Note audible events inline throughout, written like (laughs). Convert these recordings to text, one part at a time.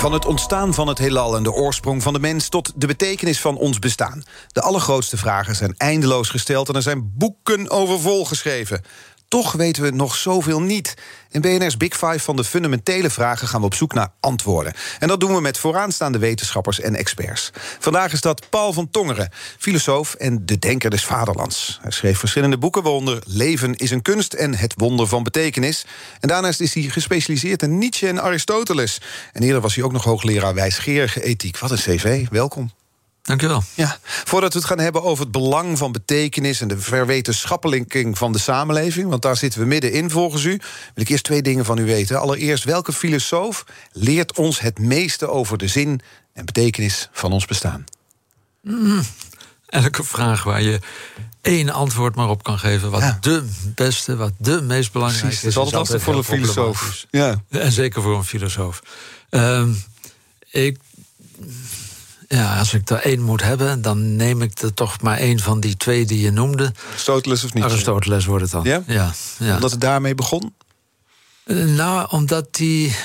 Van het ontstaan van het heelal en de oorsprong van de mens tot de betekenis van ons bestaan. De allergrootste vragen zijn eindeloos gesteld en er zijn boeken over volgeschreven. Toch weten we nog zoveel niet. In BNR's Big Five van de fundamentele vragen gaan we op zoek naar antwoorden. En dat doen we met vooraanstaande wetenschappers en experts. Vandaag is dat Paul van Tongeren, filosoof en de denker des vaderlands. Hij schreef verschillende boeken, waaronder Leven is een kunst en Het wonder van betekenis. En daarnaast is hij gespecialiseerd in Nietzsche en Aristoteles. En eerder was hij ook nog hoogleraar wijsgerige ethiek. Wat een cv, welkom. Dankjewel. Ja, voordat we het gaan hebben over het belang van betekenis en de verwetenschappeling van de samenleving, want daar zitten we middenin volgens u, wil ik eerst twee dingen van u weten. Allereerst, welke filosoof leert ons het meeste over de zin en betekenis van ons bestaan? Mm, elke vraag waar je één antwoord maar op kan geven, wat de beste, wat de meest belangrijke Precies, is. dat is altijd voor een filosoof. Ja. En zeker voor een filosoof. Um, ik ja, als ik er één moet hebben, dan neem ik er toch maar één van die twee die je noemde. Aristoteles of niet? Aristoteles wordt het dan. Ja? Ja, ja. Omdat het daarmee begon? Nou, omdat die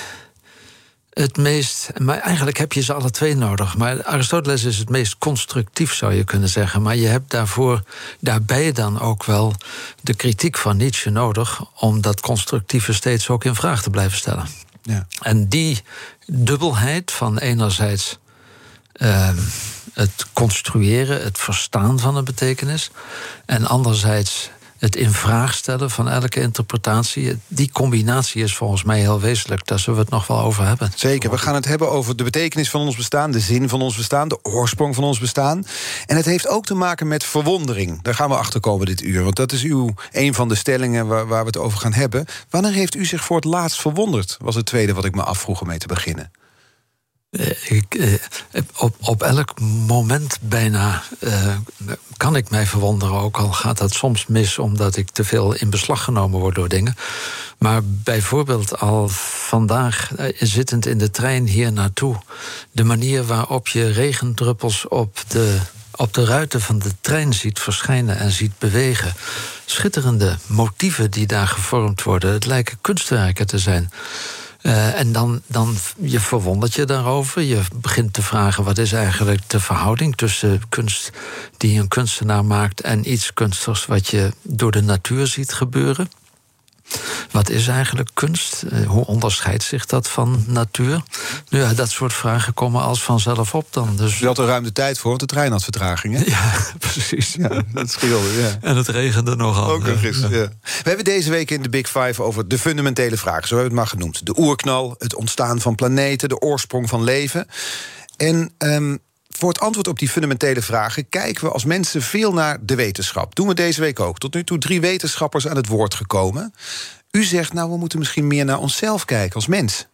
het meest. Maar eigenlijk heb je ze alle twee nodig. Maar Aristoteles is het meest constructief, zou je kunnen zeggen. Maar je hebt daarvoor, daarbij dan ook wel de kritiek van Nietzsche nodig. om dat constructieve steeds ook in vraag te blijven stellen. Ja. En die dubbelheid van enerzijds uh, het construeren, het verstaan van een betekenis. En anderzijds het in vraag stellen van elke interpretatie. Die combinatie is volgens mij heel wezenlijk. Daar zullen we het nog wel over hebben. Zeker, we gaan het hebben over de betekenis van ons bestaan... de zin van ons bestaan, de oorsprong van ons bestaan. En het heeft ook te maken met verwondering. Daar gaan we achter komen dit uur, want dat is uw, een van de stellingen... Waar, waar we het over gaan hebben. Wanneer heeft u zich voor het laatst verwonderd? Was het tweede wat ik me afvroeg om mee te beginnen. Ik, op, op elk moment bijna uh, kan ik mij verwonderen. Ook al gaat dat soms mis omdat ik te veel in beslag genomen word door dingen. Maar bijvoorbeeld al vandaag, zittend in de trein hier naartoe, de manier waarop je regendruppels op de, op de ruiten van de trein ziet verschijnen en ziet bewegen. Schitterende motieven die daar gevormd worden. Het lijken kunstwerken te zijn. Uh, en dan, dan je verwondert je daarover. Je begint te vragen wat is eigenlijk de verhouding tussen kunst die een kunstenaar maakt en iets kunstigs wat je door de natuur ziet gebeuren. Wat is eigenlijk kunst? Hoe onderscheidt zich dat van natuur? Nu ja, dat soort vragen komen als vanzelf op dan. Dus... Je had er ruim de tijd voor, want de trein had vertraging, hè? Ja, (laughs) precies. Ja, dat scheelde, ja. En het regende nogal. Ook nog eens, ja. ja. We hebben deze week in de Big Five over de fundamentele vragen, zo hebben we het maar genoemd. De oerknal, het ontstaan van planeten, de oorsprong van leven. En um, voor het antwoord op die fundamentele vragen kijken we als mensen veel naar de wetenschap. Doen we deze week ook. Tot nu toe drie wetenschappers aan het woord gekomen. U zegt, nou, we moeten misschien meer naar onszelf kijken als mens.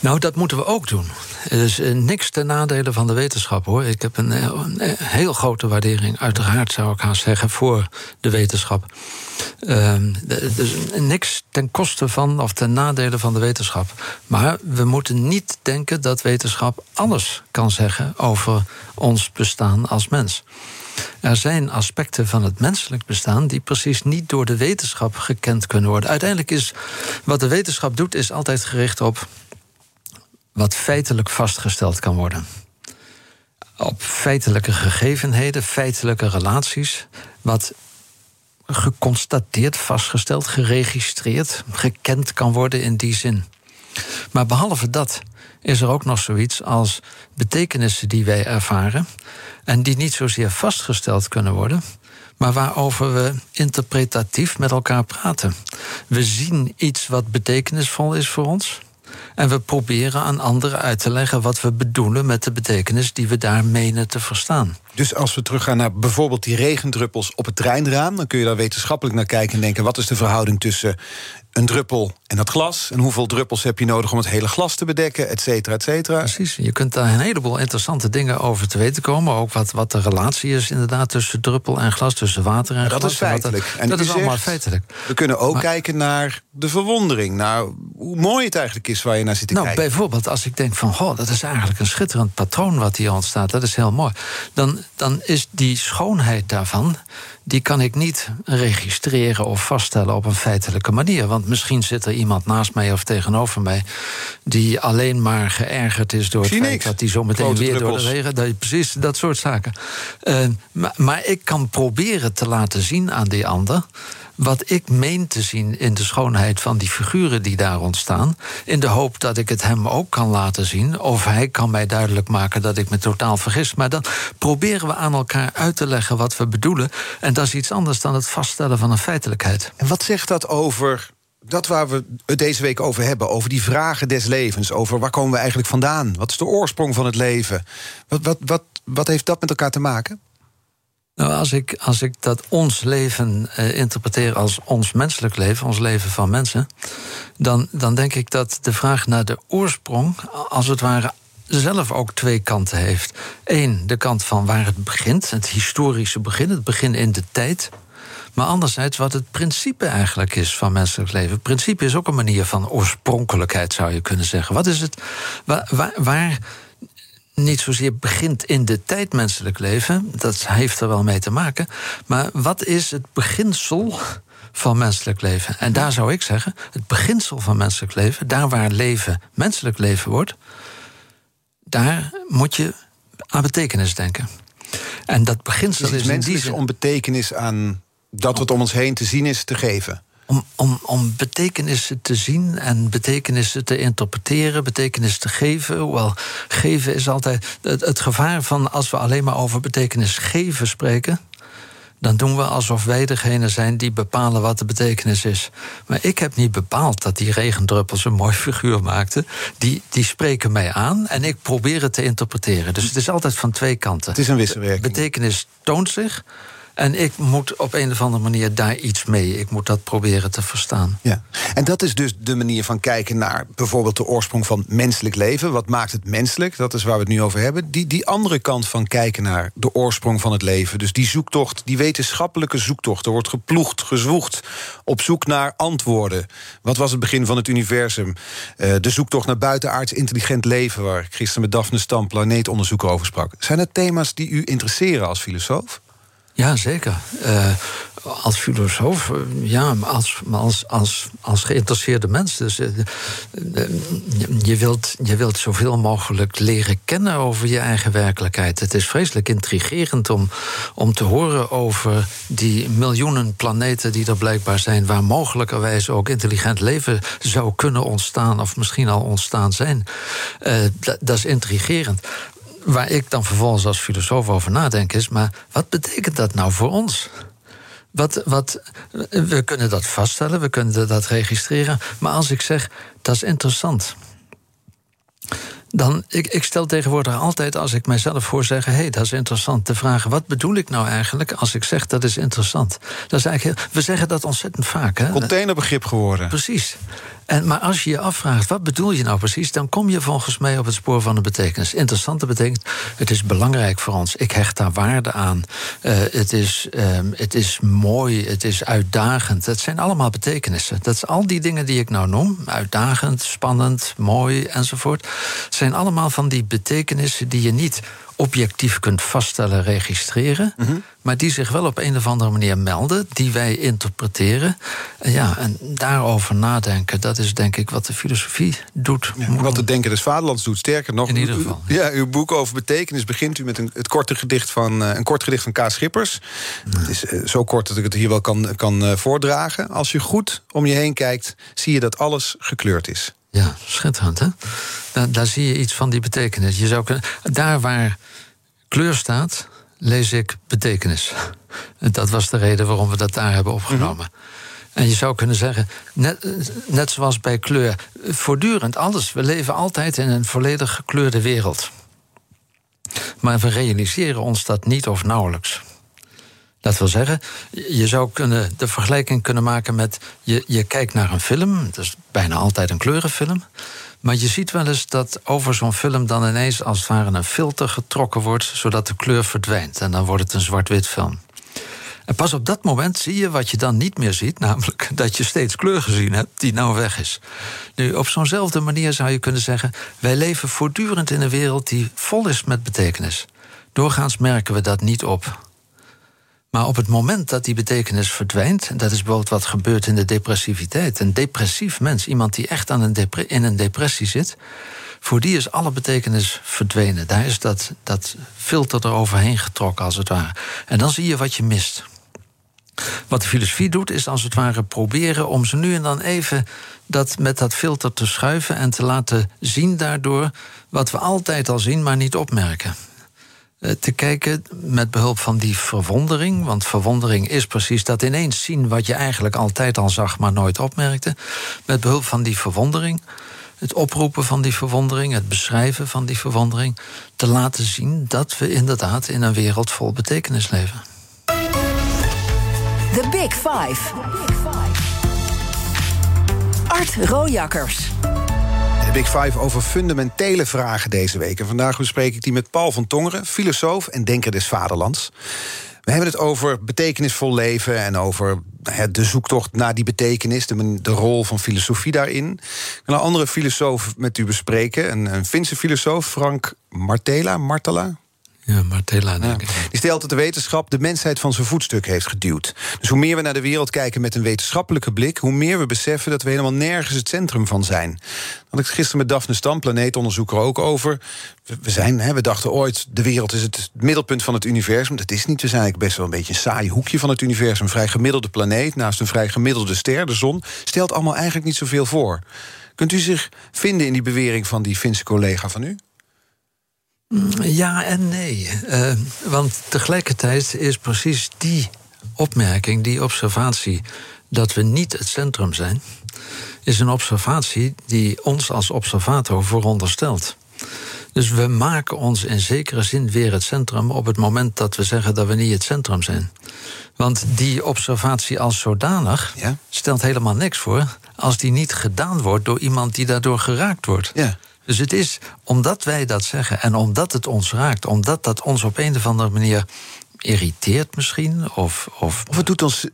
Nou, dat moeten we ook doen. Er is niks ten nadele van de wetenschap hoor. Ik heb een, een heel grote waardering, uiteraard zou ik haast zeggen, voor de wetenschap. Um, dus niks ten koste van of ten nadele van de wetenschap. Maar we moeten niet denken dat wetenschap alles kan zeggen over ons bestaan als mens. Er zijn aspecten van het menselijk bestaan die precies niet door de wetenschap gekend kunnen worden. Uiteindelijk is wat de wetenschap doet, is altijd gericht op wat feitelijk vastgesteld kan worden. Op feitelijke gegevenheden, feitelijke relaties, wat geconstateerd, vastgesteld, geregistreerd, gekend kan worden in die zin. Maar behalve dat is er ook nog zoiets als betekenissen die wij ervaren en die niet zozeer vastgesteld kunnen worden, maar waarover we interpretatief met elkaar praten. We zien iets wat betekenisvol is voor ons. En we proberen aan anderen uit te leggen wat we bedoelen met de betekenis die we daar menen te verstaan. Dus als we teruggaan naar bijvoorbeeld die regendruppels op het treinraam, dan kun je daar wetenschappelijk naar kijken en denken: wat is de verhouding tussen een druppel en dat glas? En hoeveel druppels heb je nodig om het hele glas te bedekken, et cetera, et cetera? Precies. Je kunt daar een heleboel interessante dingen over te weten komen. Ook wat, wat de relatie is inderdaad tussen druppel en glas, tussen water en Maar glas. dat is feitelijk. En dat is allemaal zegt, feitelijk. We kunnen ook Maar- kijken naar de verwondering, naar hoe mooi het eigenlijk is waar je naar zit te Nou, kijken. bijvoorbeeld als ik denk van... goh, dat is eigenlijk een schitterend patroon wat hier ontstaat. Dat is heel mooi. Dan, dan is die schoonheid daarvan... die kan ik niet registreren of vaststellen op een feitelijke manier. Want misschien zit er iemand naast mij of tegenover mij... die alleen maar geërgerd is door het feit niks. dat hij zo meteen weer door de druppels. regen... Dat, precies, dat soort zaken. Eh, maar, maar ik kan proberen te laten zien aan die ander wat ik meen te zien in de schoonheid van die figuren die daar ontstaan. In de hoop dat ik het hem ook kan laten zien. Of hij kan mij duidelijk maken dat ik me totaal vergis. Maar dan proberen we aan elkaar uit te leggen wat we bedoelen. En dat is iets anders dan het vaststellen van een feitelijkheid. En wat zegt dat over dat waar we het deze week over hebben? Over die vragen des levens. Over waar komen we eigenlijk vandaan? Wat is de oorsprong van het leven? Wat, wat, wat, wat heeft dat met elkaar te maken? Nou, als ik, als ik dat ons leven eh, interpreteer als ons menselijk leven, ons leven van mensen, dan, dan denk ik dat de vraag naar de oorsprong, als het ware, zelf ook twee kanten heeft. Eén, de kant van waar het begint, het historische begin, het begin in de tijd. Maar anderzijds wat het principe eigenlijk is van menselijk leven. Het principe is ook een manier van oorspronkelijkheid, zou je kunnen zeggen. Wat is het waar, waar, waar niet zozeer begint in de tijd menselijk leven, dat heeft er wel mee te maken. Maar wat is het beginsel van menselijk leven? En daar zou ik zeggen, het beginsel van menselijk leven, daar waar leven menselijk leven wordt, daar moet je aan betekenis denken. En dat beginsel Is is, in die zin om betekenis aan dat wat om ons heen te zien is te geven? om, om, om betekenissen te zien en betekenissen te interpreteren, betekenis te geven. Hoewel geven is altijd. Het, het gevaar van als we alleen maar over betekenis geven spreken. Dan doen we alsof wij degene zijn die bepalen wat de betekenis is. Maar ik heb niet bepaald dat die regendruppels een mooi (laughs) figuur maakten. Die, die spreken mij aan en ik probeer het te interpreteren. Dus het is altijd van twee kanten. Het is een wisselwerking. Betekenis toont zich. En ik moet op een of andere manier daar iets mee. Ik moet dat proberen te verstaan. Ja. En dat is dus de manier van kijken naar bijvoorbeeld de oorsprong van menselijk leven. Wat maakt het menselijk? Dat is waar we het nu over hebben. Die, die andere kant van kijken naar de oorsprong van het leven. Dus die zoektocht, die wetenschappelijke zoektocht. Er wordt geploegd, gezwoegd op zoek naar antwoorden. Wat was het begin van het universum? Eh, de zoektocht naar buitenaards intelligent leven... waar ik gisteren met Daphne Stam, planeetonderzoeker, over sprak. Zijn het thema's die u interesseren als filosoof? Ja, zeker. Eh, als filosoof, eh, ja, als, als, als, als geïnteresseerde mens. Dus, eh, je, wilt, je wilt zoveel mogelijk leren kennen over je eigen werkelijkheid. Het is vreselijk intrigerend om, om te horen over die miljoenen planeten die er blijkbaar zijn, waar mogelijkerwijs ook intelligent leven zou kunnen ontstaan, of misschien al ontstaan zijn. Dat is intrigerend. Waar ik dan vervolgens als filosoof over nadenk is, maar wat betekent dat nou voor ons? Wat, wat, we kunnen dat vaststellen, we kunnen dat registreren. Maar als ik zeg, dat is interessant. Dan, ik, ik stel tegenwoordig altijd, als ik mijzelf hoor zeggen... hé, hey, dat is interessant, te vragen... wat bedoel ik nou eigenlijk als ik zeg dat is interessant? Dat is eigenlijk heel, we zeggen dat ontzettend vaak. Hè? Containerbegrip geworden. Precies. En, maar als je je afvraagt, wat bedoel je nou precies... dan kom je volgens mij op het spoor van de betekenis. Interessante betekent, het is belangrijk voor ons. Ik hecht daar waarde aan. Eh, het, is, ehm, het is mooi, het is uitdagend. Het zijn allemaal betekenissen. Dat is al die dingen die ik nou noem. Uitdagend, spannend, mooi enzovoort. zijn allemaal van die betekenissen die je niet objectief kunt vaststellen, registreren. Maar die zich wel op een of andere manier melden, die wij interpreteren. En ja, en daarover nadenken, dat is denk ik wat de filosofie doet. Ja, wat de Denker des Vaderlands doet. Sterker nog, In ieder u- geval, Ja, uw boek over betekenis begint u met een, het korte gedicht van, eh, een kort gedicht van K. Schippers. Het is eh, zo kort dat ik het hier wel kan, kan eh, voordragen. Als je goed om je heen kijkt, zie je dat alles gekleurd is. Ja, schitterend, hè? Daar, daar zie je iets van die betekenis. Je zou kunnen, daar waar kleur staat, lees ik betekenis. En Dat was de reden waarom we dat daar hebben opgenomen. En je zou kunnen zeggen, net, net zoals bij kleur, voortdurend alles. We leven altijd in een volledig gekleurde wereld. Maar we realiseren ons dat niet of nauwelijks. Dat wil zeggen, je zou kunnen, de vergelijking kunnen maken met... Je, je kijkt naar een film, dat is bijna altijd een kleurenfilm... maar je ziet wel eens dat over zo'n film dan ineens... als het ware een filter getrokken wordt, zodat de kleur verdwijnt. En dan wordt het een zwart-wit film. En pas op dat moment zie je wat je dan niet meer ziet, namelijk (laughs) dat je steeds kleur gezien hebt die nou weg is. Nu, op zo'nzelfde manier zou je kunnen zeggen: wij leven voortdurend in een wereld die vol is met betekenis. Doorgaans merken we dat niet op. Maar op het moment dat die betekenis verdwijnt, dat is bijvoorbeeld wat gebeurt in de depressiviteit. Een depressief mens, iemand die echt aan een in een depressie zit, voor die is alle betekenis verdwenen. Daar is dat, dat filter er overheen getrokken, als het ware. En dan zie je wat je mist. Wat de filosofie doet, is als het ware proberen om ze nu en dan even dat met dat filter te schuiven en te laten zien daardoor wat we altijd al zien, maar niet opmerken. Eh, te kijken met behulp van die verwondering. Want verwondering is precies dat ineens zien wat je eigenlijk altijd al zag, maar nooit opmerkte. Met behulp van die verwondering, het oproepen van die verwondering, het beschrijven van die verwondering, te laten zien dat we inderdaad in een wereld vol betekenis leven. The Big Five. Art Rojakkers. Big Five over fundamentele vragen deze week. En vandaag bespreek ik die met Paul van Tongeren, filosoof en denker des vaderlands. We hebben het over betekenisvol leven en over de zoektocht naar die betekenis, de, de rol van filosofie daarin. Ik wil een andere filosoof met u bespreken, een, een Finse filosoof, Frank Martela. Martela, ja, Martela, denk ik. Die stelt dat de wetenschap de mensheid van zijn voetstuk heeft geduwd. Dus hoe meer we naar de wereld kijken met een wetenschappelijke blik... hoe meer we beseffen dat we helemaal nergens het centrum van zijn. Had ik gisteren met Daphne Stam, planeetonderzoeker, ook over. We, zijn, hè, we dachten ooit, de wereld is het middelpunt van het universum. Dat is niet, we zijn eigenlijk best wel een beetje een saai hoekje van het universum. Een vrij gemiddelde planeet naast een vrij gemiddelde ster, de zon. Stelt allemaal eigenlijk niet zoveel voor. Kunt u zich vinden in die bewering van die Finse collega van u? Ja en nee. Uh, want tegelijkertijd is precies die opmerking, die observatie dat we niet het centrum zijn, is een observatie die ons als observator vooronderstelt. Dus we maken ons in zekere zin weer het centrum op het moment dat we zeggen dat we niet het centrum zijn. Want die observatie als zodanig ja? stelt helemaal niks voor als die niet gedaan wordt door iemand die daardoor geraakt wordt. Ja. Dus het is omdat wij dat zeggen en omdat het ons raakt, omdat dat ons op een of andere manier irriteert misschien. Of, of, of het doet ons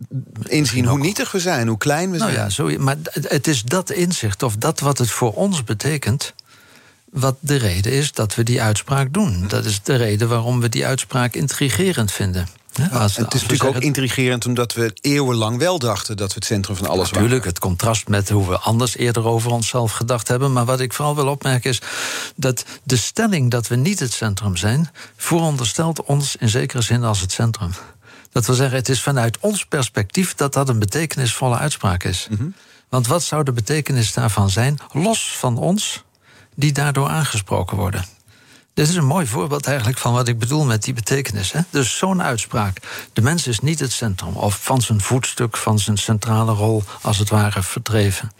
inzien hoe nietig we zijn, hoe klein we nou zijn. Ja, zo, maar het is dat inzicht, of dat wat het voor ons betekent. Wat de reden is dat we die uitspraak doen. Dat is de reden waarom we die uitspraak intrigerend vinden. Ja, het is natuurlijk ook intrigerend omdat we eeuwenlang wel dachten dat we het centrum van alles waren. Natuurlijk, het contrast met hoe we anders eerder over onszelf gedacht hebben. Maar wat ik vooral wil opmerken is dat de stelling dat we niet het centrum zijn, vooronderstelt ons in zekere zin als het centrum. Dat wil zeggen, het is vanuit ons perspectief dat dat een betekenisvolle uitspraak is. Mhm. Want wat zou de betekenis daarvan zijn, los van ons, die daardoor aangesproken worden? Dit is een mooi voorbeeld eigenlijk van wat ik bedoel met die betekenis. Hè? Dus zo'n uitspraak. De mens is niet het centrum of van zijn voetstuk, van zijn centrale rol, als het ware, verdreven.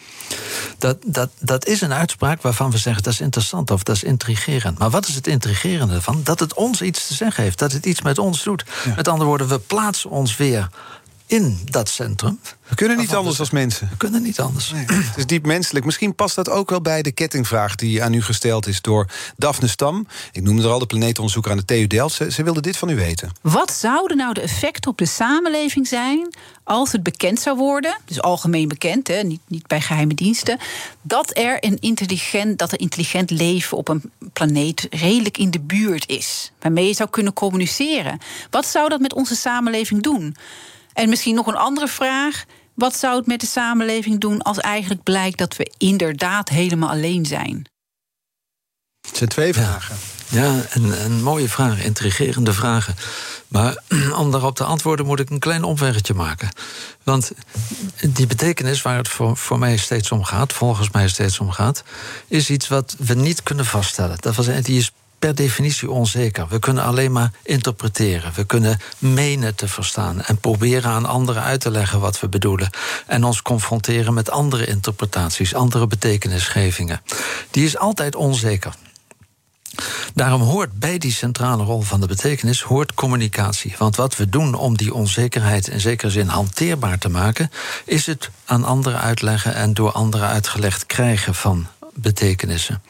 Dat, dat, dat is een uitspraak waarvan we zeggen dat is interessant of dat is intrigerend. Maar wat is het intrigerende van? Dat het ons iets te zeggen heeft, dat het iets met ons doet. Met andere woorden, we plaatsen ons weer in dat centrum. We kunnen niet anders als mensen. We kunnen niet anders. het is diep menselijk. Misschien past dat ook wel bij de kettingvraag die aan u gesteld is door Daphne Stam. Ik noemde er al de planeetonderzoeker aan de TU Delft. Ze, ze wilde dit van u weten. Wat zouden nou de effecten op de samenleving zijn als het bekend zou worden, dus algemeen bekend, hè, niet, niet bij geheime diensten, dat er een intelligent, dat er intelligent leven op een planeet redelijk in de buurt is, waarmee je zou kunnen communiceren. Wat zou dat met onze samenleving doen? En misschien nog een andere vraag. Wat zou het met de samenleving doen als eigenlijk blijkt dat we inderdaad helemaal alleen zijn? Het zijn twee vragen. Ja, een, een mooie vraag, intrigerende vragen. Maar (clears throat) om daarop te antwoorden moet ik een klein omweggetje maken. Want die betekenis waar het voor, voor mij steeds om gaat, volgens mij steeds om gaat, is iets wat we niet kunnen vaststellen. Dat was, die is per definitie onzeker. We kunnen alleen maar interpreteren. We kunnen menen te verstaan en proberen aan anderen uit te leggen wat we bedoelen. En ons confronteren met andere interpretaties, andere betekenisgevingen. Die is altijd onzeker. Daarom hoort bij die centrale rol van de betekenis hoort communicatie. Want wat we doen om die onzekerheid in zekere zin hanteerbaar te maken, is het aan anderen uitleggen en door anderen uitgelegd krijgen van betekenissen.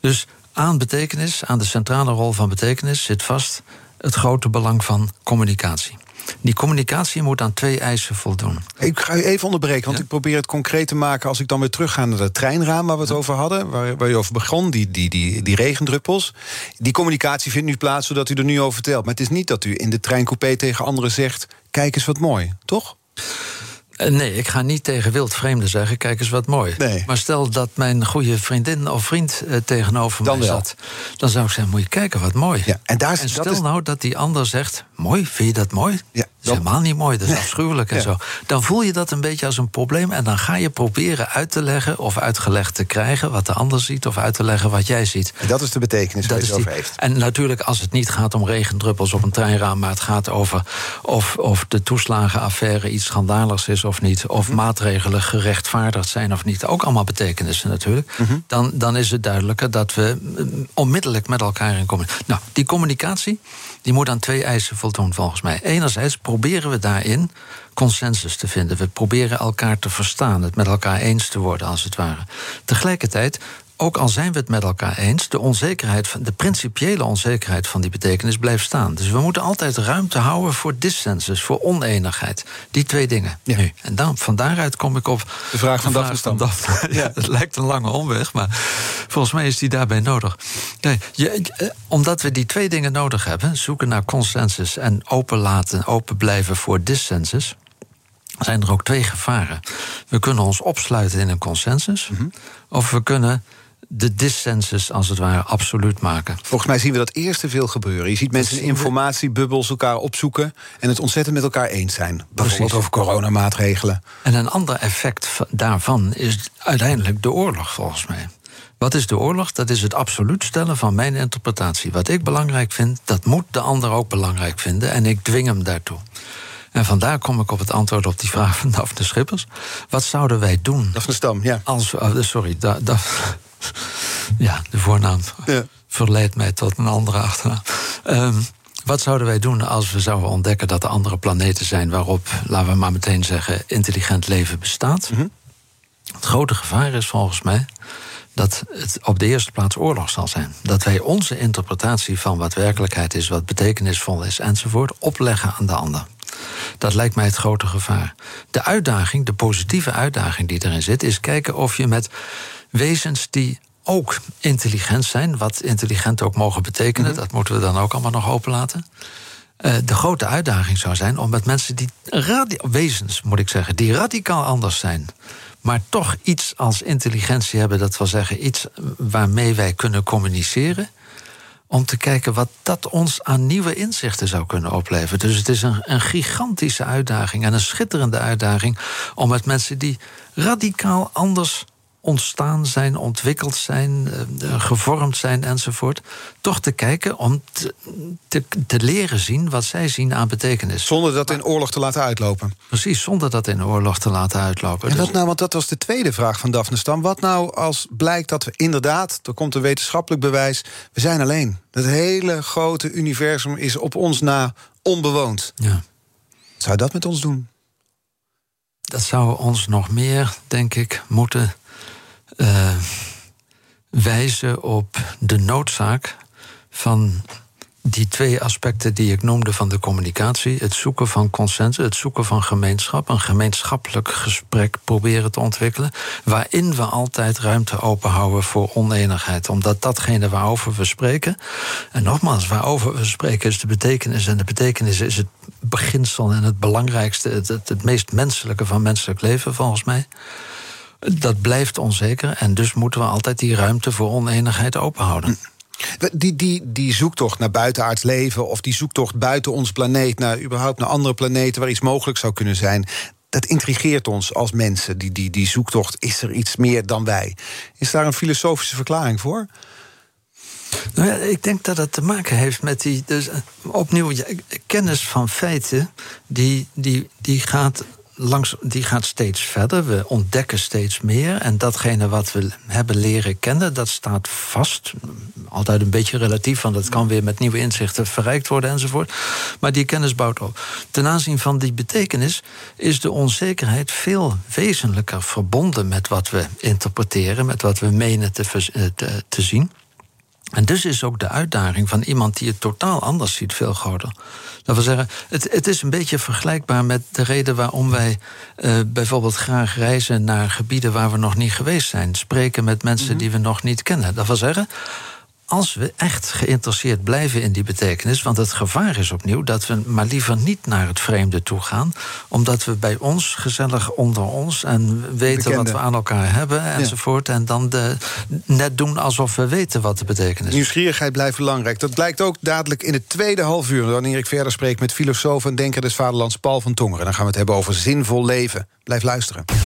Dus aan betekenis, aan de centrale rol van betekenis, zit vast het grote belang van communicatie. Die communicatie moet aan twee eisen voldoen. Ik ga u even onderbreken, want Ja? ik probeer het concreet te maken... als ik dan weer terugga naar dat treinraam waar we het over hadden... Waar, waar u over begon, die, die, die, die regendruppels. Die communicatie vindt nu plaats zodat u er nu over vertelt. Maar het is niet dat u in de treincoupé tegen anderen zegt... kijk eens wat mooi, toch? Eh, Nee, ik ga niet tegen wildvreemden zeggen: kijk eens wat mooi. Nee. Maar stel dat mijn goede vriendin of vriend eh, tegenover Dan mij wel. zat, dan zou ik zeggen: moet je kijken wat mooi. Ja, en daar dat stel is- nou dat die ander zegt: mooi, vind je dat mooi? Ja, is helemaal niet mooi, dat is afschuwelijk en Ja. zo. Dan voel je dat een beetje als een probleem en dan ga je proberen uit te leggen of uitgelegd te krijgen wat de ander ziet of uit te leggen wat jij ziet. En dat is de betekenis Dat u is het die- over heeft. En natuurlijk, als het niet gaat om regendruppels op een treinraam, maar het gaat over of, of de toeslagenaffaire iets schandaligs is of niet, of Mhm. maatregelen gerechtvaardigd zijn of niet, ook allemaal betekenissen natuurlijk, Mhm. dan, dan is het duidelijker dat we mm, onmiddellijk met elkaar in communicatie. Nou, die communicatie die moet aan twee eisen voldoen volgens mij. Enerzijds proberen we daarin consensus te vinden. We proberen elkaar te verstaan, het met elkaar eens te worden, als het ware. Tegelijkertijd ook al zijn we het met elkaar eens, de onzekerheid, van, de principiële onzekerheid van die betekenis blijft staan. Dus we moeten altijd ruimte houden voor dissensus, voor oneenigheid. Die twee dingen. Ja. Nu. En dan, van daaruit kom ik op De vraag van Daphne (laughs) Stam. Ja, het lijkt een lange omweg, maar volgens mij is die daarbij nodig. Kijk, je, eh, omdat we die twee dingen nodig hebben, zoeken naar consensus en open laten, open blijven voor dissensus zijn er ook twee gevaren. We kunnen ons opsluiten in een consensus, Mhm. of we kunnen de dissensus als het ware absoluut maken. Volgens mij zien we dat eerst te veel gebeuren. Je ziet mensen in informatiebubbels elkaar opzoeken... en het ontzettend met elkaar eens zijn. Bijvoorbeeld Precies. over coronamaatregelen. En een ander effect va- daarvan is uiteindelijk de oorlog, volgens mij. Wat is de oorlog? Dat is het absoluut stellen van mijn interpretatie. Wat ik belangrijk vind, dat moet de ander ook belangrijk vinden. En ik dwing hem daartoe. En vandaar kom ik op het antwoord op die vraag van Daphne Schippers. Wat zouden wij doen Daphne Stam, ja. als... oh, sorry, da, da- ja, de voornaam Ja. verleidt mij tot een andere achternaam. Ehm, wat zouden wij doen als we zouden ontdekken dat er andere planeten zijn waarop, laten we maar meteen zeggen, intelligent leven bestaat? Het grote gevaar is volgens mij dat het op de eerste plaats oorlog zal zijn. Dat wij onze interpretatie van wat werkelijkheid is, wat betekenisvol is enzovoort, opleggen aan de ander. Dat lijkt mij het grote gevaar. De uitdaging, de positieve uitdaging die erin zit, is kijken of je met wezens die ook intelligent zijn, wat intelligent ook mogen betekenen, dat moeten we dan ook allemaal nog openlaten. Eh, de grote uitdaging zou zijn om met mensen die wezens, moet ik zeggen, die radicaal anders zijn, maar toch iets als intelligentie hebben, dat wil zeggen iets waarmee wij kunnen communiceren, om te kijken wat dat ons aan nieuwe inzichten zou kunnen opleveren. Dus het is een, een gigantische uitdaging en een schitterende uitdaging om met mensen die radicaal anders ontstaan zijn, ontwikkeld zijn, eh, gevormd zijn enzovoort, toch te kijken om te, te, te leren zien wat zij zien aan betekenis. Zonder dat in oorlog te laten uitlopen. Precies, zonder dat in oorlog te laten uitlopen. En Dus- wat nou, want dat was de tweede vraag van Daphne Stam. Wat nou als blijkt dat we inderdaad, er komt een wetenschappelijk bewijs... we zijn alleen. Het hele grote universum is op ons na onbewoond. ja. Wat zou dat met ons doen? dat zou ons nog meer, denk ik, moeten eh, wijzen op de noodzaak van die twee aspecten die ik noemde van de communicatie: het zoeken van consensus, het zoeken van gemeenschap, een gemeenschappelijk gesprek proberen te ontwikkelen, waarin we altijd ruimte openhouden voor oneenigheid, omdat datgene waarover we spreken, en nogmaals, waarover we spreken is de betekenis, en de betekenis is het beginsel en het belangrijkste, het, het, het meest menselijke van menselijk leven, volgens mij. Dat blijft onzeker en dus moeten we altijd die ruimte voor oneenigheid openhouden. Die, die, die zoektocht naar buitenaards leven... of die zoektocht buiten ons planeet... naar überhaupt naar andere planeten waar iets mogelijk zou kunnen zijn... dat intrigeert ons als mensen, die, die, die zoektocht. Is er iets meer dan wij? Is daar een filosofische verklaring voor? Nou ja, ik denk dat het te maken heeft met die. Dus eh, opnieuw, kennis van feiten, die, die, die gaat langs, die gaat steeds verder. We ontdekken steeds meer. En datgene wat we hebben leren kennen, dat staat vast. Altijd een beetje relatief, want dat kan weer met nieuwe inzichten verrijkt worden enzovoort. Maar die kennis bouwt op. Ten aanzien van die betekenis is de onzekerheid veel wezenlijker verbonden met wat we interpreteren, met wat we menen te, te, te zien. En dus is ook de uitdaging van iemand die het totaal anders ziet veel groter. Dat wil zeggen, het, het is een beetje vergelijkbaar met de reden waarom wij uh, bijvoorbeeld graag reizen naar gebieden waar we nog niet geweest zijn. Spreken met mensen mhm. die we nog niet kennen. Dat wil zeggen, als we echt geïnteresseerd blijven in die betekenis, want het gevaar is opnieuw dat we maar liever niet naar het vreemde toe gaan, omdat we bij ons gezellig onder ons en weten wat we aan elkaar hebben enzovoort, en dan de, net doen alsof we weten wat de betekenis is. Nieuwsgierigheid blijft belangrijk. Dat blijkt ook dadelijk in het tweede half uur, wanneer ik verder spreek met filosoof en denker des Vaderlands Paul van Tongeren. Dan gaan we het hebben over zinvol leven. Blijf luisteren.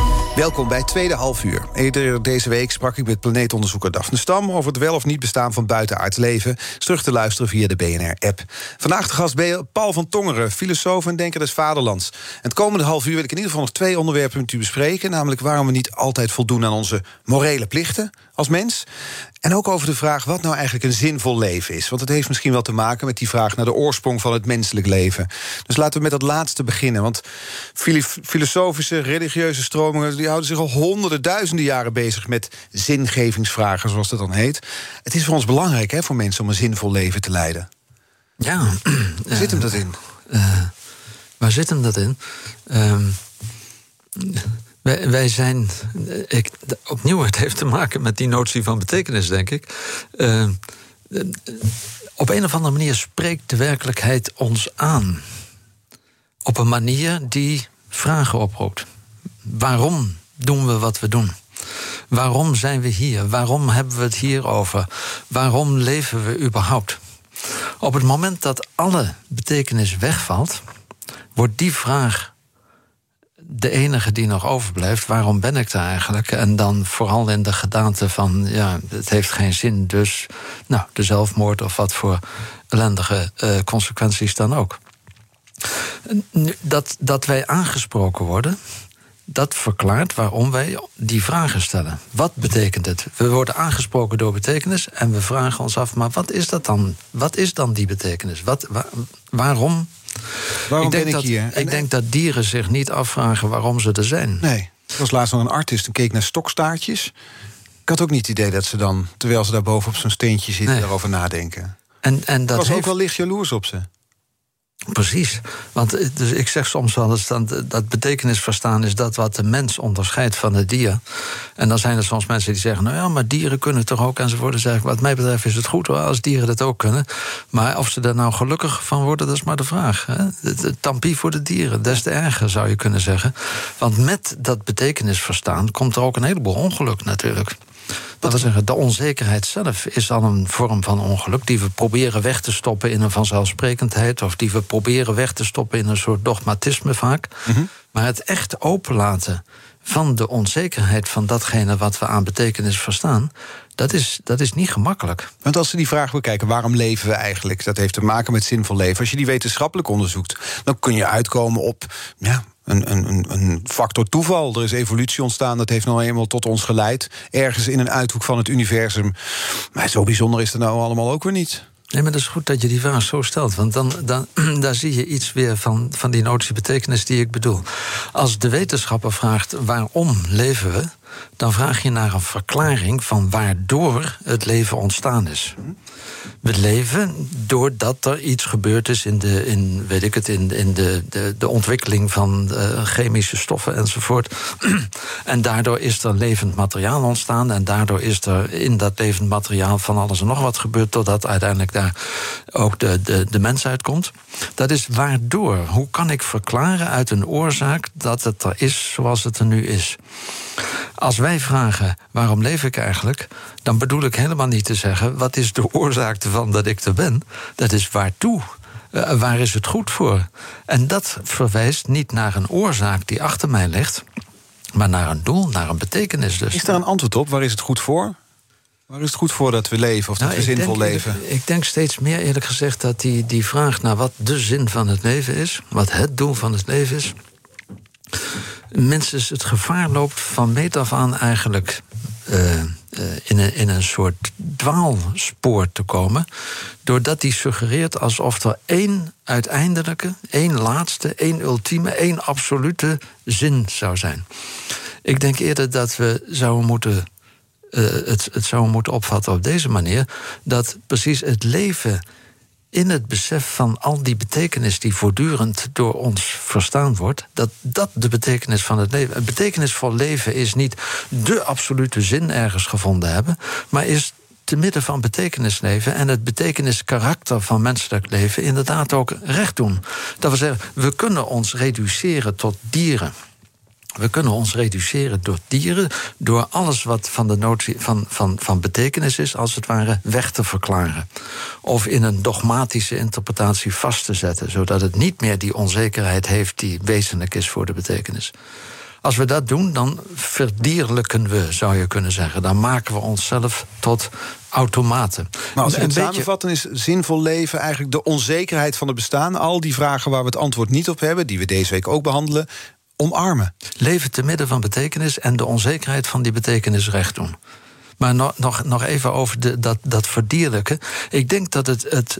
Welkom bij Tweede Half Uur. Eerder deze week sprak ik met planeetonderzoeker Daphne Stam... over het wel of niet bestaan van buitenaards leven. Terug te luisteren via de BNR-app. Vandaag de gast Paul van Tongeren, filosoof en denker des Vaderlands. En het komende half uur wil ik in ieder geval nog twee onderwerpen met u bespreken. Namelijk waarom we niet altijd voldoen aan onze morele plichten als mens. En ook over de vraag wat nou eigenlijk een zinvol leven is. Want het heeft misschien wel te maken met die vraag naar de oorsprong van het menselijk leven. Dus laten we met dat laatste beginnen. Want filosofische, religieuze stromingen die houden zich al honderden, duizenden jaren bezig met zingevingsvragen, zoals dat dan heet. Het is voor ons belangrijk hè, voor mensen om een zinvol leven te leiden. Ja. Waar zit hem dat in? Uh, waar zit hem dat in? Uh, wij, zijn, ik, opnieuw, het heeft te maken met die notie van betekenis, denk ik. Uh, op een of andere manier spreekt de werkelijkheid ons aan. Op een manier die vragen oproept. Waarom doen we wat we doen? Waarom zijn we hier? Waarom hebben we het hier over? Waarom leven we überhaupt? Op het moment dat alle betekenis wegvalt, wordt die vraag de enige die nog overblijft. Waarom ben ik daar eigenlijk? En dan vooral in de gedaante van, ja, het heeft geen zin, dus nou, de zelfmoord of wat voor ellendige uh, consequenties dan ook. Dat, dat wij aangesproken worden, dat verklaart waarom wij die vragen stellen. Wat betekent het? We worden aangesproken door betekenis en we vragen ons af, maar wat is dat dan? Wat is dan die betekenis? Wat, waarom Waarom ik denk ben ik dat, hier? Ik denk dat dieren zich niet afvragen waarom ze er zijn. Nee. Ik was laatst nog een artist en keek naar stokstaartjes. Ik had ook niet het idee dat ze dan, terwijl ze daar boven op zo'n steentje zitten, nee. daarover nadenken. En, en dat was heeft... ook wel licht jaloers op ze. Precies. Want eh, dus ik zeg soms wel eens dat, dat betekenis verstaan is dat wat de mens onderscheidt van het dier. En dan zijn er soms mensen die zeggen: Nou ja, maar dieren kunnen toch ook enzovoort. Dan zeg ik: Wat mij betreft is het goed hoor, als dieren dat ook kunnen. Maar of ze er nou gelukkig van worden, dat is maar de vraag. Hè? Tampie voor de dieren, des te erger zou je kunnen zeggen. Want met dat betekenis verstaan komt er ook een heleboel ongeluk natuurlijk. Dat wil zeggen, de onzekerheid zelf is al een vorm van ongeluk... die we proberen weg te stoppen in een vanzelfsprekendheid... of die we proberen weg te stoppen in een soort dogmatisme vaak. Mhm. Maar het echt openlaten van de onzekerheid van datgene wat we aan betekenis verstaan... Dat is, dat is niet gemakkelijk. Want als we die vraag bekijken, waarom leven we eigenlijk? Dat heeft te maken met zinvol leven. Als je die wetenschappelijk onderzoekt, dan kun je uitkomen op ja, een, een, factor toeval. Er is evolutie ontstaan, dat heeft nou eenmaal tot ons geleid. Ergens in een uithoek van het universum. Maar zo bijzonder is het nou allemaal ook weer niet. Nee, maar dat is goed dat je die vraag zo stelt. Want dan, dan (clears throat) daar zie je iets weer van, van die notie betekenis die ik bedoel. Als de wetenschapper vraagt waarom leven we dan vraag je naar een verklaring van waardoor het leven ontstaan is. We leven doordat er iets gebeurd is in de, in, weet ik het, in, in de, de, de ontwikkeling van uh, chemische stoffen enzovoort. (clears throat) en daardoor is er levend materiaal ontstaan. En daardoor is er in dat levend materiaal van alles en nog wat gebeurd. Totdat uiteindelijk daar ook de, de, de mens uitkomt. Dat is waardoor. Hoe kan ik verklaren uit een oorzaak dat het er is zoals het er nu is? Als wij vragen waarom leef ik eigenlijk, dan bedoel ik helemaal niet te zeggen wat is de oorzaak ervan dat ik er ben. Dat is waartoe. Uh, waar is het goed voor? En dat verwijst niet naar een oorzaak die achter mij ligt, maar naar een doel, naar een betekenis. Dus. Is daar een antwoord op? Waar is het goed voor? Waar is het goed voor dat we leven of dat nou, we zinvol denk, leven? Ik, denk steeds meer eerlijk gezegd dat die, die vraag naar wat de zin van het leven is, wat het doel van het leven is, mensen het gevaar loopt van meet af aan eigenlijk uh, uh, in, een, in een soort dwaalspoor te komen. Doordat die suggereert alsof er één uiteindelijke, één laatste, één ultieme, één absolute zin zou zijn. Ik denk eerder dat we zouden moeten. Uh, het, het zouden moeten opvatten op deze manier. Dat precies het leven in het besef van al die betekenis die voortdurend door ons verstaan wordt, dat dat de betekenis van het leven. Het betekenisvol leven is niet de absolute zin ergens gevonden hebben, maar is te midden van betekenis leven en het betekeniskarakter van menselijk leven inderdaad ook recht doen. Dat we zeggen, we kunnen ons reduceren tot dieren. We kunnen ons reduceren door dieren, door alles wat van, de notie, van, van, van betekenis is, als het ware, weg te verklaren. Of in een dogmatische interpretatie vast te zetten, zodat het niet meer die onzekerheid heeft die wezenlijk is voor de betekenis. Als we dat doen, dan verdierlijken we, zou je kunnen zeggen. Dan maken we onszelf tot automaten. Maar als we het samenvatten is zinvol leven eigenlijk de onzekerheid van het bestaan. Al die vragen waar we het antwoord niet op hebben, die we deze week ook behandelen, omarmen. Leven te midden van betekenis en de onzekerheid van die betekenis recht doen. Maar nog, nog, nog even over de, dat, dat verdierlijken. Ik denk dat het, het,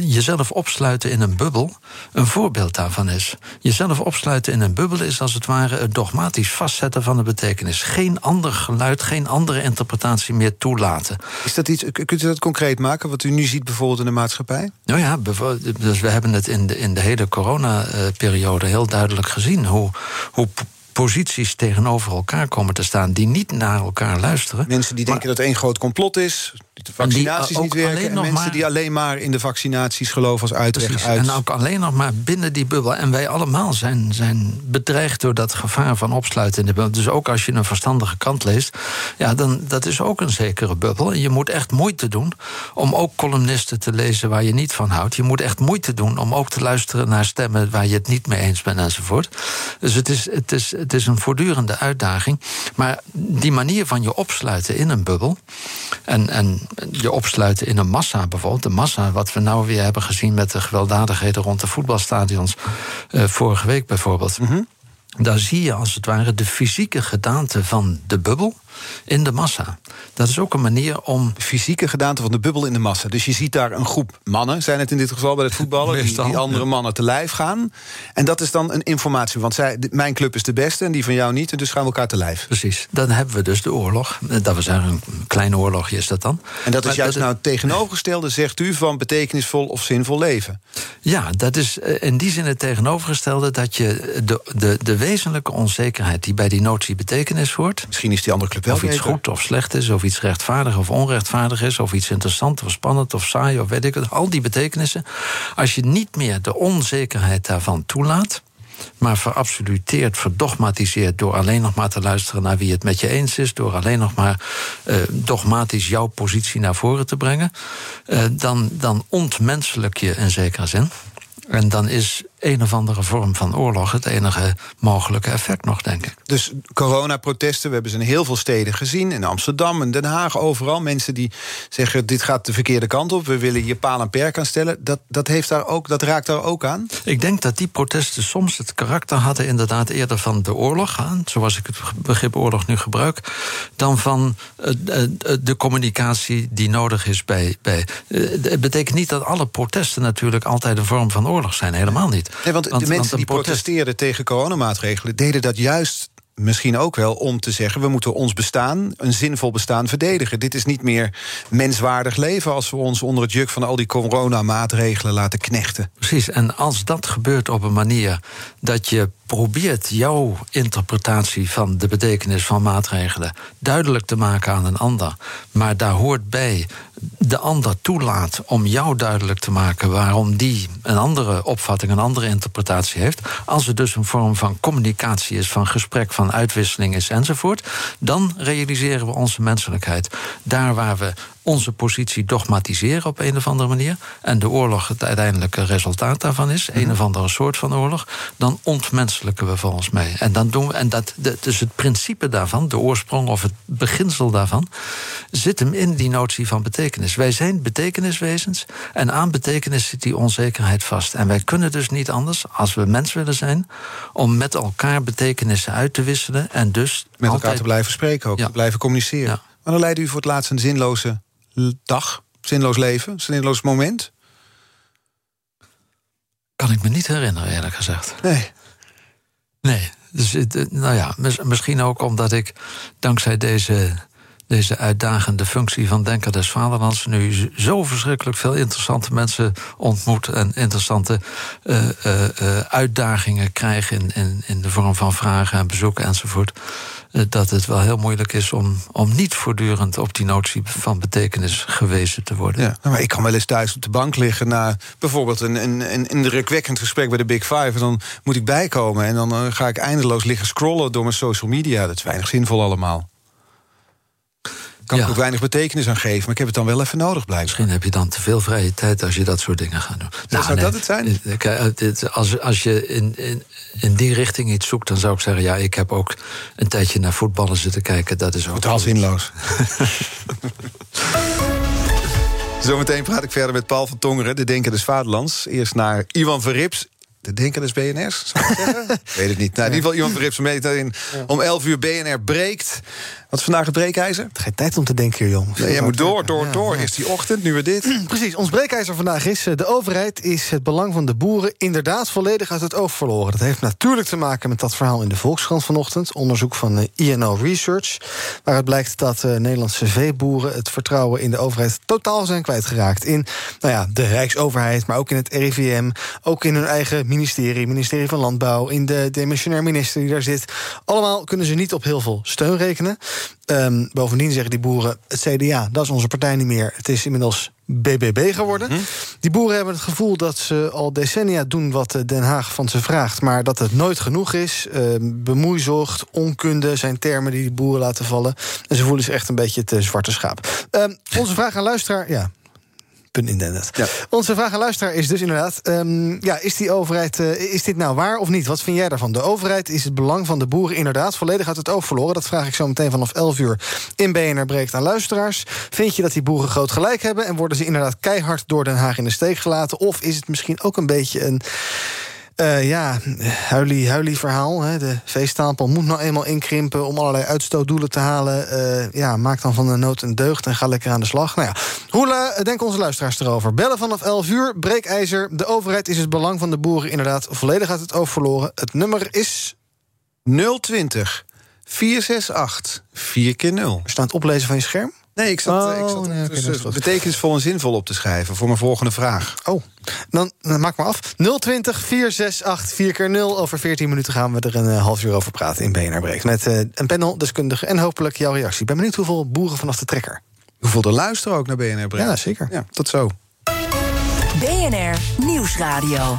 jezelf opsluiten in een bubbel een voorbeeld daarvan is. Jezelf opsluiten in een bubbel is als het ware het dogmatisch vastzetten van de betekenis. Geen ander geluid, geen andere interpretatie meer toelaten. Is dat iets, kunt u dat concreet maken, wat u nu ziet bijvoorbeeld in de maatschappij? Nou ja, dus we hebben het in de, in de hele coronaperiode heel duidelijk gezien. Hoe, hoe posities tegenover elkaar komen te staan die niet naar elkaar luisteren. Mensen die denken dat één groot complot is, de vaccinaties niet werken. En mensen maar, die alleen maar in de vaccinaties geloven als uitweg uit. En ook alleen nog maar binnen die bubbel. En wij allemaal zijn, zijn bedreigd door dat gevaar van opsluiten in de bubbel. Dus ook als je een verstandige kant leest, ja, dan dat is ook een zekere bubbel. En je moet echt moeite doen om ook columnisten te lezen waar je niet van houdt. Je moet echt moeite doen om ook te luisteren naar stemmen waar je het niet mee eens bent enzovoort. Dus het is, het is, het is een voortdurende uitdaging. Maar die manier van je opsluiten in een bubbel en, en je opsluiten in een massa bijvoorbeeld. De massa, wat we nou weer hebben gezien met de gewelddadigheden rond de voetbalstadions. Uh, vorige week bijvoorbeeld. Mm Daar zie je als het ware de fysieke gedaante van de bubbel in de massa. Dat is ook een manier om. De fysieke gedaante van de bubbel in de massa. Dus je ziet daar een groep mannen, zijn het in dit geval bij het voetballen, die, die, andere mannen te lijf gaan. En dat is dan een informatie. Want zij, mijn club is de beste en die van jou niet. En dus gaan we elkaar te lijf. Precies. Dan hebben we dus de oorlog. Dat we zeggen, een klein oorlogje is dat dan. En dat is juist nou het tegenovergestelde, zegt u, van betekenisvol of zinvol leven. Ja, dat is eh, in die zin het tegenovergestelde dat je de, de, de wezenlijke onzekerheid die bij die notie betekenis hoort. Misschien is die andere club of iets goed of slecht is, of iets rechtvaardig of onrechtvaardig is, of iets interessant of spannend of saai of weet ik het. Al die betekenissen. Als je niet meer de onzekerheid daarvan toelaat, maar verabsoluteerd, verdogmatiseerd door alleen nog maar te luisteren naar wie het met je eens is, door alleen nog maar uh, dogmatisch jouw positie naar voren te brengen, uh, dan, dan ontmenselijk je in zekere zin. En dan is een of andere vorm van oorlog het enige mogelijke effect nog, denk ik. Dus coronaprotesten, we hebben ze in heel veel steden gezien. In Amsterdam en Den Haag, overal. Mensen die zeggen, dit gaat de verkeerde kant op. We willen hier paal en perk aan stellen. Dat, dat, heeft daar ook, dat raakt daar ook aan? Ik denk dat die protesten soms het karakter hadden... inderdaad eerder van de oorlog, zoals ik het begrip oorlog nu gebruik... dan van uh, de communicatie die nodig is bij... bij uh, het betekent niet dat alle protesten natuurlijk altijd een vorm van oorlog zijn. Helemaal niet. Nee, want, de mensen die protesteerden tegen coronamaatregelen... deden dat juist misschien ook wel om te zeggen... we moeten ons bestaan, een zinvol bestaan, verdedigen. Dit is niet meer menswaardig leven... als we ons onder het juk van al die coronamaatregelen laten knechten. Precies, en als dat gebeurt op een manier dat je probeert jouw interpretatie van de betekenis van maatregelen duidelijk te maken aan een ander, maar daar hoort bij de ander toelaat om jou duidelijk te maken waarom die een andere opvatting, een andere interpretatie heeft, als het dus een vorm van communicatie is, van gesprek, van uitwisseling is enzovoort, dan realiseren we onze menselijkheid. Daar waar we onze positie dogmatiseren op een of andere manier. en de oorlog het uiteindelijke resultaat daarvan is. een of andere soort van oorlog. dan ontmenselijken we volgens mij. En, dan doen we, en dat, dus het principe daarvan, de oorsprong of het beginsel daarvan. zit hem in die notie van betekenis. Wij zijn betekeniswezens. en aan betekenis zit die onzekerheid vast. En wij kunnen dus niet anders, als we mens willen zijn. om met elkaar betekenissen uit te wisselen. en dus. Met elkaar te blijven spreken ook, te blijven communiceren. Ja. Maar dan leidde u voor het laatst een zinloze dag, zinloos leven, zinloos moment? Kan ik me niet herinneren, eerlijk gezegd. Nee. Nee. Dus, nou ja, misschien ook omdat ik dankzij deze, deze uitdagende functie van Denker des Vaderlands nu zo verschrikkelijk veel interessante mensen ontmoet en interessante uh, uh, uitdagingen krijg in, in, in de vorm van vragen en bezoeken enzovoort. Eh, dat het wel heel moeilijk is om, om niet voortdurend op die notie van betekenis gewezen te worden. Ja, nou, maar ik kan wel eens thuis op de bank liggen na bijvoorbeeld een, een, een indrukwekkend gesprek bij de Big Five. En dan moet ik bijkomen en dan ga ik eindeloos liggen scrollen door mijn social media. Dat is weinig zinvol allemaal kan ik ook weinig betekenis aan geven. Maar ik heb het dan wel even nodig, blijven. Misschien heb je dan te veel vrije tijd als je dat soort dingen gaat doen. Nou, zou dat het zijn? Als, als je in, in, in die richting iets zoekt, dan zou ik zeggen... ja, ik heb ook een tijdje naar voetballen zitten kijken. Dat is ook... Totaal zinloos. (laughs) Zometeen praat ik verder met Paul van Tongeren, de Denker des Vaderlands. Eerst naar Ivan Verrips, de Denker des BNR's, zou ik zeggen? (laughs) Weet het niet. Nou, in ieder geval Ivan Verrips om 11 uur BNR breekt. Wat is vandaag het breekijzer? Geen tijd om te denken hier, jong. Nee, jij moet door, door, door. Is die ochtend, nu weer dit. (clears throat) Precies, ons breekijzer vandaag is... Eh, de overheid is het belang van de boeren inderdaad volledig uit het oog verloren. Dat heeft natuurlijk te maken met dat verhaal in de Volkskrant vanochtend. Onderzoek van eh, INO Research. Waaruit blijkt dat uh, Nederlandse veeboeren... het vertrouwen in de overheid totaal zijn kwijtgeraakt. In nou ja, de Rijksoverheid, maar ook in het RIVM. Ook in hun eigen ministerie, ministerie van Landbouw... in de demissionair minister die daar zit. Allemaal kunnen ze niet op heel veel steun rekenen. Um, bovendien zeggen die boeren, het CDA, dat is onze partij niet meer. Het is inmiddels BBB geworden. Mhm. Die boeren hebben het gevoel dat ze al decennia doen wat eh, Den Haag van ze vraagt... maar dat het nooit genoeg is. Uh, bemoeizocht, onkunde zijn termen die die boeren laten vallen. En ze voelen zich echt een beetje het zwarte schaap. Uh, onze vraag aan luisteraar... Ja, ja. Onze vraag aan luisteraar is dus inderdaad... Um, ja, is die overheid, uh, is dit nou waar of niet? Wat vind jij daarvan? De overheid is het belang van de boeren inderdaad volledig uit het oog verloren. Dat vraag ik zo meteen vanaf 11 uur in BNR Breekt aan luisteraars. Vind je dat die boeren groot gelijk hebben... en worden ze inderdaad keihard door Den Haag in de steek gelaten? Of is het misschien ook een beetje een uh, ja, huilie, huilie verhaal. Hè. De veestapel moet nou eenmaal inkrimpen om allerlei uitstootdoelen te halen. Uh, ja, maak dan van de nood een deugd en ga lekker aan de slag. Nou ja, hoe uh, denken onze luisteraars erover? Bellen vanaf 11 uur, breekijzer. De overheid is het belang van de boeren inderdaad volledig uit het oog verloren. Het nummer is 020 468 4 keer 0. Er staat oplezen van je scherm? Nee, ik zat, oh, ik zat nee, okay, dus, betekenisvol en zinvol op te schrijven voor mijn volgende vraag. Oh, dan, dan maak maar af. 020 468 4 keer 0 Over 14 minuten gaan we er een uh, half uur over praten in BNR Breekt. Met uh, een panel, deskundige en hopelijk jouw reactie. Ik ben benieuwd hoeveel boeren vanaf de trekker. Hoeveel er luisteren ook naar BNR Breekt. Ja, zeker. Ja, tot zo. BNR Nieuwsradio.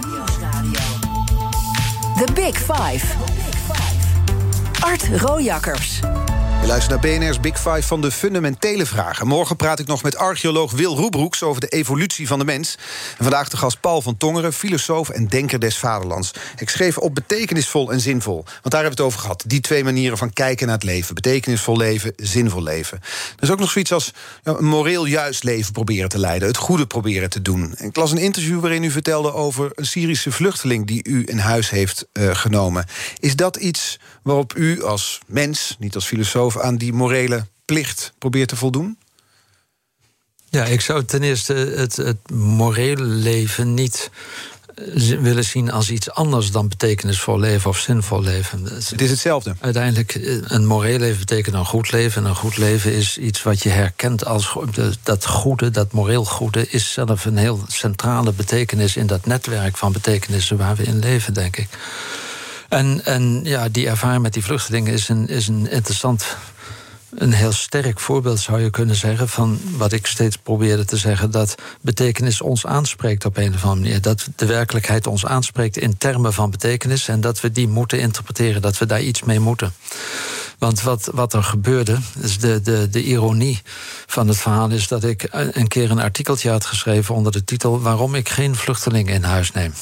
The Big Five. Art Rojakkers. Je luistert naar BNR's Big Five van de fundamentele vragen. Morgen praat ik nog met archeoloog Wil Roebroeks over de evolutie van de mens. En vandaag de gast Paul van Tongeren, filosoof en denker des vaderlands. Ik schreef op betekenisvol en zinvol. Want daar hebben we het over gehad. Die twee manieren van kijken naar het leven. Betekenisvol leven, zinvol leven. Er is ook nog zoiets als ja, een moreel juist leven proberen te leiden. Het goede proberen te doen. ik las een interview waarin u vertelde over een Syrische vluchteling... die u in huis heeft uh, genomen. Is dat iets waarop u als mens, niet als filosoof, aan die morele plicht probeert te voldoen? Ja, ik zou ten eerste het, het morele leven niet willen zien als iets anders dan betekenisvol leven of zinvol leven. Het is hetzelfde. Uiteindelijk, eh, een moreel leven betekent een goed leven. En een goed leven is iets wat je herkent als dat goede, dat moreel goede, is zelf een heel centrale betekenis in dat netwerk van betekenissen waar we in leven, denk ik. En, en ja, die ervaring met die vluchtelingen is een, is een interessant een heel sterk voorbeeld, zou je kunnen zeggen, van wat ik steeds probeerde te zeggen: dat betekenis ons aanspreekt op een of andere manier. Dat de werkelijkheid ons aanspreekt in termen van betekenis en dat we die moeten interpreteren, dat we daar iets mee moeten. Want wat, wat er gebeurde, is de, de, de ironie van het verhaal is dat ik een keer een artikeltje had geschreven onder de titel Waarom ik geen vluchtelingen in huis neem.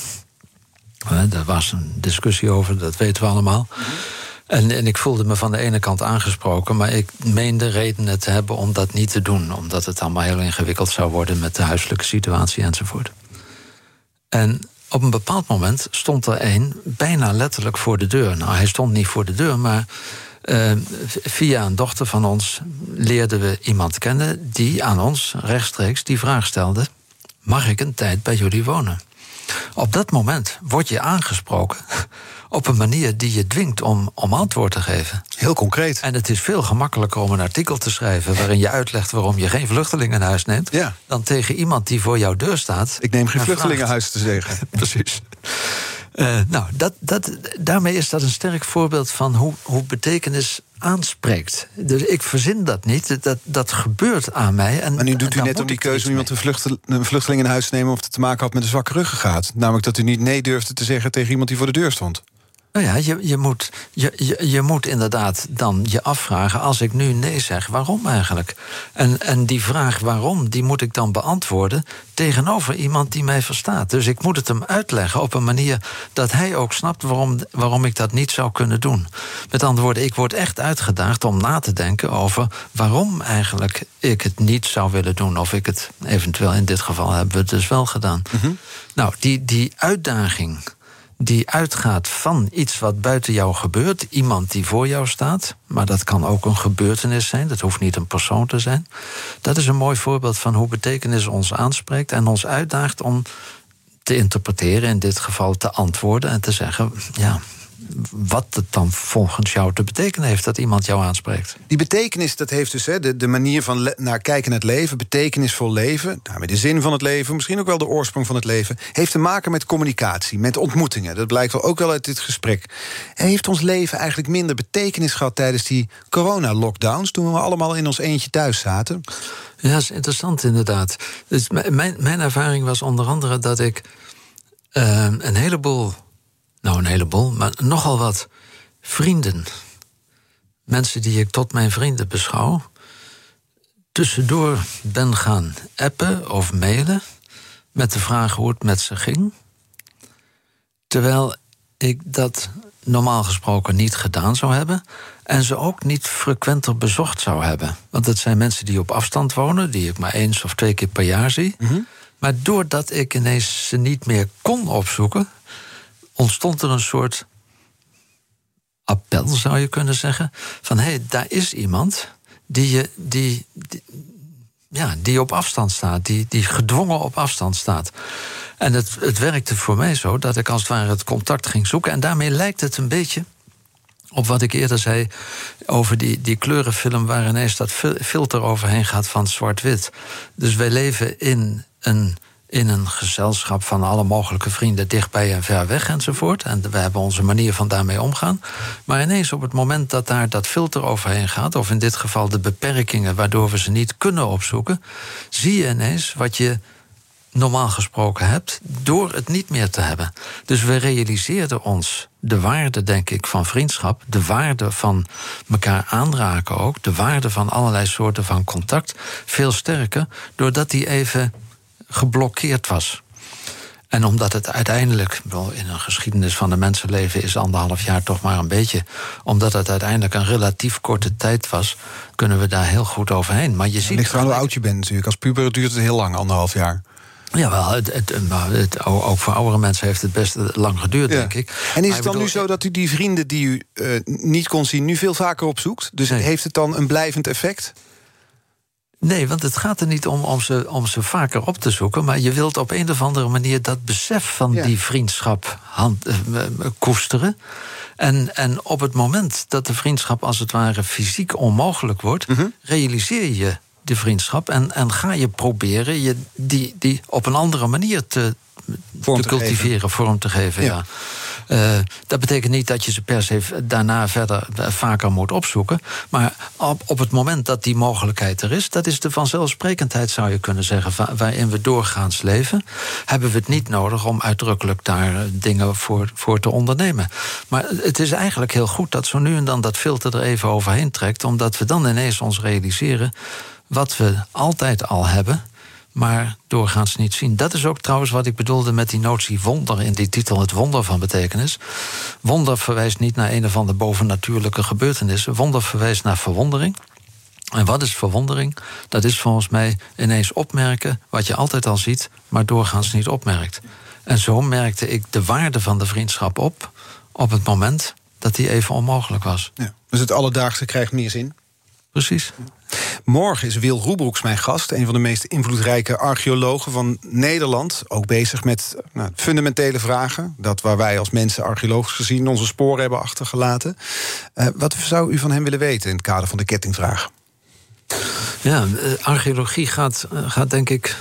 Daar was een discussie over, dat weten we allemaal. En, en ik voelde me van de ene kant aangesproken, maar ik meende redenen te hebben om dat niet te doen, omdat het allemaal heel ingewikkeld zou worden met de huiselijke situatie enzovoort. En op een bepaald moment stond er een bijna letterlijk voor de deur. Nou, hij stond niet voor de deur, maar uh, via een dochter van ons leerden we iemand kennen die aan ons rechtstreeks die vraag stelde: Mag ik een tijd bij jullie wonen? Op dat moment word je aangesproken op een manier die je dwingt om, om antwoord te geven. Heel concreet. En het is veel gemakkelijker om een artikel te schrijven waarin je uitlegt waarom je geen vluchtelingen in huis neemt, ja. dan tegen iemand die voor jouw deur staat. Ik neem geen vluchtelingen in huis te zeggen. (laughs) Precies. Uh, nou, dat, dat, daarmee is dat een sterk voorbeeld van hoe, hoe betekenis aanspreekt. Dus ik verzin dat niet, dat, dat gebeurt aan mij. En, maar nu doet u net om die keuze om iemand een, een vluchteling in huis te nemen... of het te maken had met een zwakke ruggengraat. Namelijk dat u niet nee durfde te zeggen tegen iemand die voor de deur stond. Nou ja, je, je, moet, je, je, je, moet inderdaad dan je afvragen... als ik nu nee zeg, waarom eigenlijk? En, en die vraag waarom, die moet ik dan beantwoorden... tegenover iemand die mij verstaat. Dus ik moet het hem uitleggen op een manier... dat hij ook snapt waarom, waarom ik dat niet zou kunnen doen. Met andere woorden, ik word echt uitgedaagd om na te denken... over waarom eigenlijk ik het niet zou willen doen... of ik het eventueel in dit geval hebben we het dus wel gedaan. Mm Nou, die, die uitdaging die uitgaat van iets wat buiten jou gebeurt, iemand die voor jou staat, maar dat kan ook een gebeurtenis zijn, dat hoeft niet een persoon te zijn. Dat is een mooi voorbeeld van hoe betekenis ons aanspreekt en ons uitdaagt om te interpreteren, in dit geval te antwoorden en te zeggen: ja, wat het dan volgens jou te betekenen heeft dat iemand jou aanspreekt. Die betekenis, dat heeft dus hè, de, de manier van naar kijken naar het leven, betekenisvol leven, daarmee de zin van het leven, misschien ook wel de oorsprong van het leven, heeft te maken met communicatie, met ontmoetingen. Dat blijkt wel ook wel uit dit gesprek. En heeft ons leven eigenlijk minder betekenis gehad tijdens die corona-lockdowns, toen we allemaal in ons eentje thuis zaten? Ja, dat is interessant inderdaad. Dus mijn, mijn ervaring was onder andere dat ik uh, een heleboel nou, een heleboel, maar nogal wat vrienden. Mensen die ik tot mijn vrienden beschouw. Tussendoor ben gaan appen of mailen. Met de vraag hoe het met ze ging. Terwijl ik dat normaal gesproken niet gedaan zou hebben. En ze ook niet frequenter bezocht zou hebben. Want het zijn mensen die op afstand wonen, die ik maar eens of twee keer per jaar zie. Mhm. Maar doordat ik ineens ze niet meer kon opzoeken, ontstond er een soort appel, zou je kunnen zeggen. Van hé, hey, daar is iemand die, je, die, ja, die op afstand staat, die, die gedwongen op afstand staat. En het, het werkte voor mij zo dat ik als het ware het contact ging zoeken. En daarmee lijkt het een beetje op wat ik eerder zei over die, die kleurenfilm... waar ineens dat filter overheen gaat van zwart-wit. Dus wij leven in een in een gezelschap van alle mogelijke vrienden dichtbij en ver weg enzovoort. En we hebben onze manier van daarmee omgaan. Maar ineens op het moment dat daar dat filter overheen gaat, of in dit geval de beperkingen waardoor we ze niet kunnen opzoeken, zie je ineens wat je normaal gesproken hebt, door het niet meer te hebben. Dus we realiseerden ons de waarde, denk ik, van vriendschap, de waarde van elkaar aanraken ook, de waarde van allerlei soorten van contact, veel sterker, doordat die even geblokkeerd was. En omdat het uiteindelijk, wel in een geschiedenis van de mensenleven is anderhalf jaar toch maar een beetje, omdat het uiteindelijk een relatief korte tijd was, kunnen we daar heel goed overheen. Maar je ziet. ligt aan hoe oud je bent natuurlijk. Als puber duurt het heel lang, anderhalf jaar. Ja, wel, het, het, het, ook voor oudere mensen heeft het best lang geduurd, denk ik. En is het dan nu zo dat u die vrienden die u uh, niet kon zien... nu veel vaker opzoekt? Dus heeft het dan een blijvend effect? Nee, want het gaat er niet om om ze, om ze vaker op te zoeken. Maar je wilt op een of andere manier dat besef van Ja. die vriendschap hand, eh, koesteren. En, en op het moment dat de vriendschap als het ware fysiek onmogelijk wordt, Mhm. realiseer je de vriendschap en, en ga je proberen je die, die op een andere manier te, Vorm te te cultiveren, vorm te geven. Ja. Ja. Eh, dat betekent niet dat je ze per se daarna verder eh, vaker moet opzoeken. Maar op, het moment dat die mogelijkheid er is, dat is de vanzelfsprekendheid, zou je kunnen zeggen, waarin we doorgaans leven, hebben we het niet nodig om uitdrukkelijk daar eh, dingen voor, voor te ondernemen. Maar het is eigenlijk heel goed dat zo nu en dan dat filter er even overheen trekt, omdat we dan ineens ons realiseren wat we altijd al hebben maar doorgaans niet zien. Dat is ook trouwens wat ik bedoelde met die notie wonder in die titel, het wonder van betekenis. Wonder verwijst niet naar een of andere bovennatuurlijke gebeurtenissen. Wonder verwijst naar verwondering. En wat is verwondering? Dat is volgens mij ineens opmerken wat je altijd al ziet, maar doorgaans niet opmerkt. En zo merkte ik de waarde van de vriendschap op op het moment dat die even onmogelijk was. Ja. Dus het alledaagse krijgt meer zin. Precies. Morgen is Wil Roebroeks mijn gast, een van de meest invloedrijke archeologen van Nederland. Ook bezig met nou, fundamentele vragen. Dat waar wij als mensen archeologisch gezien onze sporen hebben achtergelaten. Eh, wat zou u van hem willen weten in het kader van de kettingvraag? Ja, eh, archeologie gaat, eh, gaat denk ik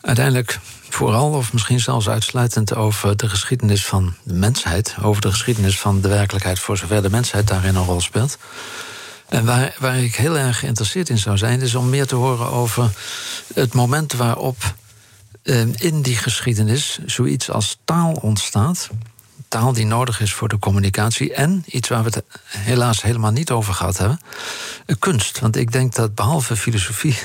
uiteindelijk vooral, of misschien zelfs uitsluitend, over de geschiedenis van de mensheid. Over de geschiedenis van de werkelijkheid, voor zover de mensheid daarin een rol speelt. En waar, ik heel erg geïnteresseerd in zou zijn, is om meer te horen over het moment waarop eh, in die geschiedenis zoiets als taal ontstaat. Taal die nodig is voor de communicatie. En iets waar we het helaas helemaal niet over gehad hebben: eh, kunst. Want ik denk dat behalve filosofie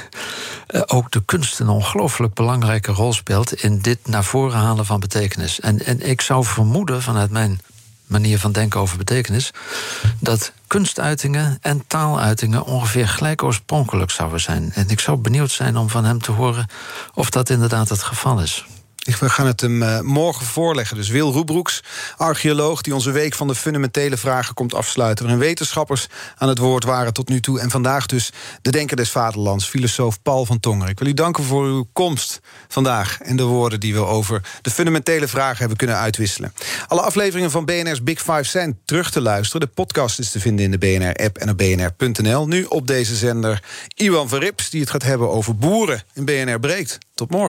eh, ook de kunst een ongelooflijk belangrijke rol speelt in dit naar voren halen van betekenis. En, en ik zou vermoeden vanuit mijn manier van denken over betekenis, dat kunstuitingen en taaluitingen ongeveer gelijk oorspronkelijk zouden zijn. En ik zou benieuwd zijn om van hem te horen of dat inderdaad het geval is. We gaan het hem eh, morgen voorleggen. Dus Wil Roebroeks, archeoloog die onze week van de fundamentele vragen komt afsluiten. Waarin wetenschappers aan het woord waren tot nu toe. En vandaag dus de Denker des Vaderlands, filosoof Paul van Tonger. Ik wil u danken voor uw komst vandaag en de woorden die we over de fundamentele vragen hebben kunnen uitwisselen. Alle afleveringen van BNR's Big Five zijn terug te luisteren. De podcast is te vinden in de BNR-app en op bnr.nl. Nu op deze zender Iwan Verrips, die het gaat hebben over boeren in BNR Breekt. Tot morgen.